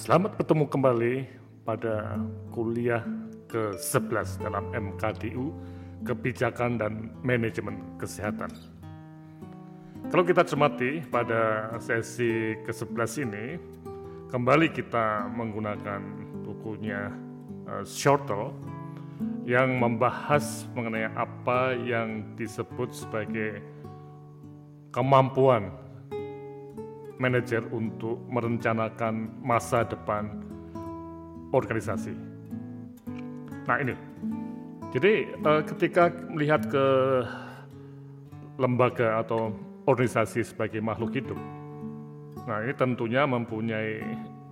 Selamat bertemu kembali pada kuliah ke-11 dalam MKDU, Kebijakan dan Manajemen Kesehatan. Kalau kita cermati pada sesi ke-11 ini, kembali kita menggunakan bukunya uh, Shortle yang membahas mengenai apa yang disebut sebagai kemampuan manajer untuk merencanakan masa depan organisasi. Nah ini, jadi uh, ketika melihat ke lembaga atau organisasi sebagai makhluk hidup, nah ini tentunya mempunyai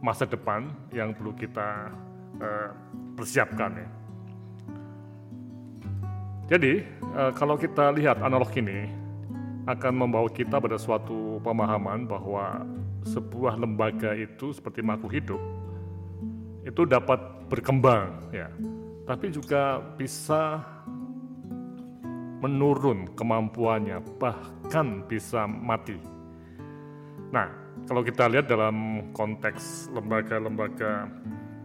masa depan yang perlu kita uh, persiapkan ya. Jadi uh, kalau kita lihat analog ini, akan membawa kita pada suatu pemahaman bahwa sebuah lembaga itu seperti makhluk hidup itu dapat berkembang ya. Tapi juga bisa menurun kemampuannya bahkan bisa mati. Nah kalau kita lihat dalam konteks lembaga-lembaga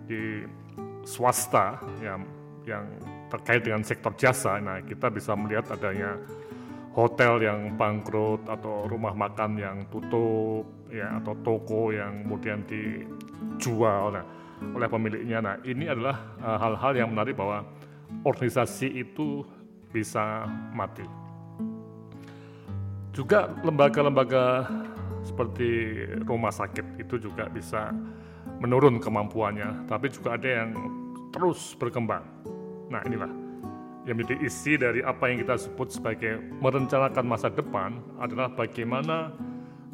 di swasta yang yang terkait dengan sektor jasa nah kita bisa melihat adanya hotel yang bangkrut atau rumah makan yang tutup ya atau toko yang kemudian dijual nah, oleh pemiliknya. Nah, ini adalah eh, hal-hal uh, yang menarik bahwa organisasi itu bisa mati. Juga lembaga-lembaga seperti rumah sakit itu juga bisa menurun kemampuannya, tapi juga ada yang terus berkembang. Nah, inilah yang menjadi isi dari apa yang kita sebut sebagai merencanakan masa depan adalah bagaimana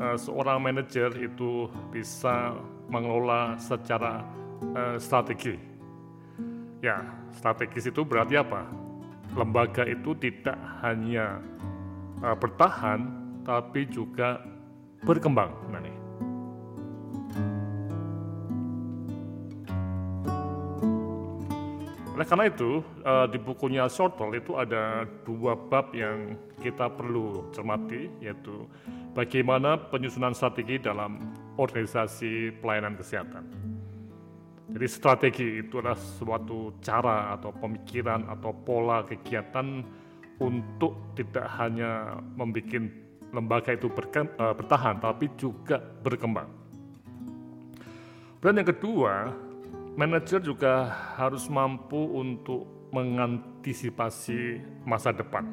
uh, seorang manajer itu bisa mengelola secara uh, strategi. Ya, strategis itu berarti apa? Lembaga itu tidak hanya uh, bertahan, tapi juga berkembang. Nah, nih. Oleh karena itu, uh, di bukunya Shortle itu ada dua bab yang kita perlu cermati, yaitu bagaimana penyusunan strategi dalam organisasi pelayanan kesehatan. Jadi strategi itu adalah suatu cara atau pemikiran atau pola kegiatan untuk tidak hanya membuat lembaga itu uh, bertahan, tapi juga berkembang. Dan yang kedua, manajer juga harus mampu untuk mengantisipasi masa depan.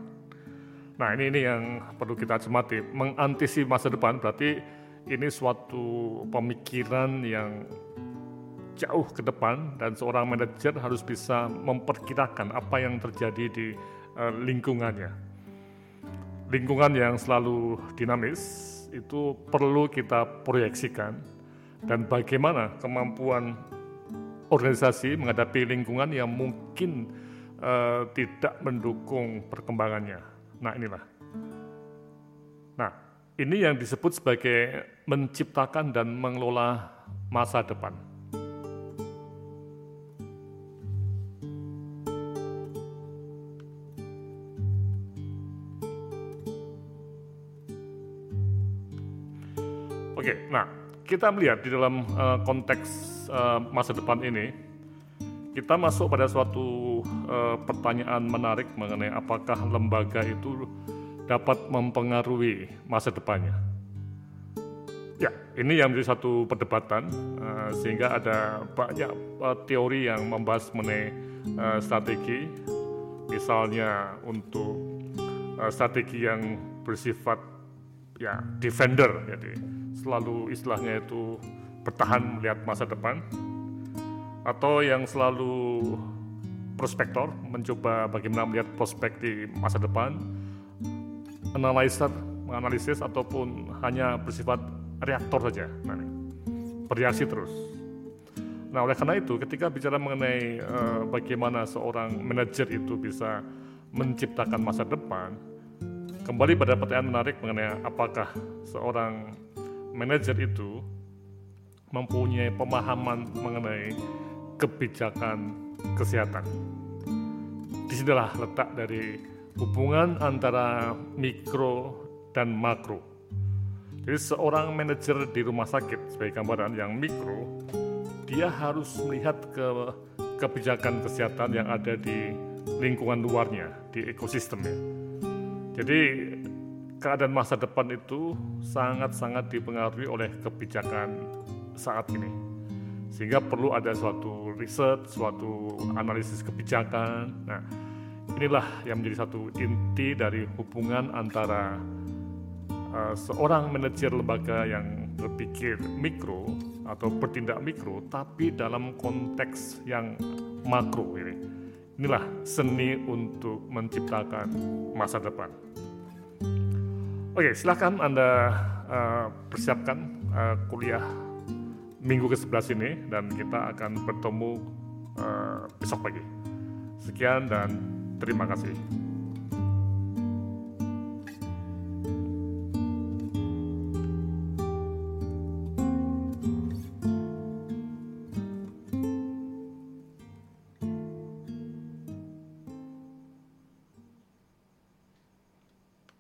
Nah ini ini yang perlu kita cermati. Mengantisipasi masa depan berarti ini suatu pemikiran yang jauh ke depan dan seorang manajer harus bisa memperkirakan apa yang terjadi di uh, lingkungannya. Lingkungan yang selalu dinamis itu perlu kita proyeksikan dan bagaimana kemampuan organisasi menghadapi lingkungan yang mungkin uh, tidak mendukung perkembangannya. Nah, inilah. Nah, ini yang disebut sebagai menciptakan dan mengelola masa depan. Oke, nah kita melihat di dalam uh, konteks uh, masa depan ini, kita masuk pada suatu uh, pertanyaan menarik mengenai apakah lembaga itu dapat mempengaruhi masa depannya. Ya, ini yang menjadi satu perdebatan uh, sehingga ada banyak uh, teori yang membahas mengenai uh, strategi, misalnya untuk uh, strategi yang bersifat ya defender, jadi selalu istilahnya itu bertahan melihat masa depan. Atau yang selalu prospektor mencoba bagaimana melihat prospek di masa depan. Analisis menganalisis ataupun hanya bersifat reaktor saja. Nah, bereaksi terus. Nah oleh karena itu ketika bicara mengenai uh, bagaimana seorang manajer itu bisa menciptakan masa depan kembali pada pertanyaan menarik mengenai apakah seorang manajer itu mempunyai pemahaman mengenai kebijakan kesehatan. Di sinilah letak dari hubungan antara mikro dan makro. Jadi seorang manajer di rumah sakit sebagai gambaran yang mikro dia harus melihat ke kebijakan kesehatan yang ada di lingkungan luarnya, di ekosistemnya. Jadi keadaan masa depan itu sangat-sangat dipengaruhi oleh kebijakan saat ini. Sehingga perlu ada suatu riset, suatu analisis kebijakan. Nah, inilah yang menjadi satu inti dari hubungan antara uh, seorang manajer lembaga yang berpikir mikro atau bertindak mikro, tapi dalam konteks yang makro ini. Inilah seni untuk menciptakan masa depan. Oke, silahkan Anda uh, persiapkan uh, kuliah minggu ke-11 ini dan kita akan bertemu uh, besok pagi. Sekian dan terima kasih.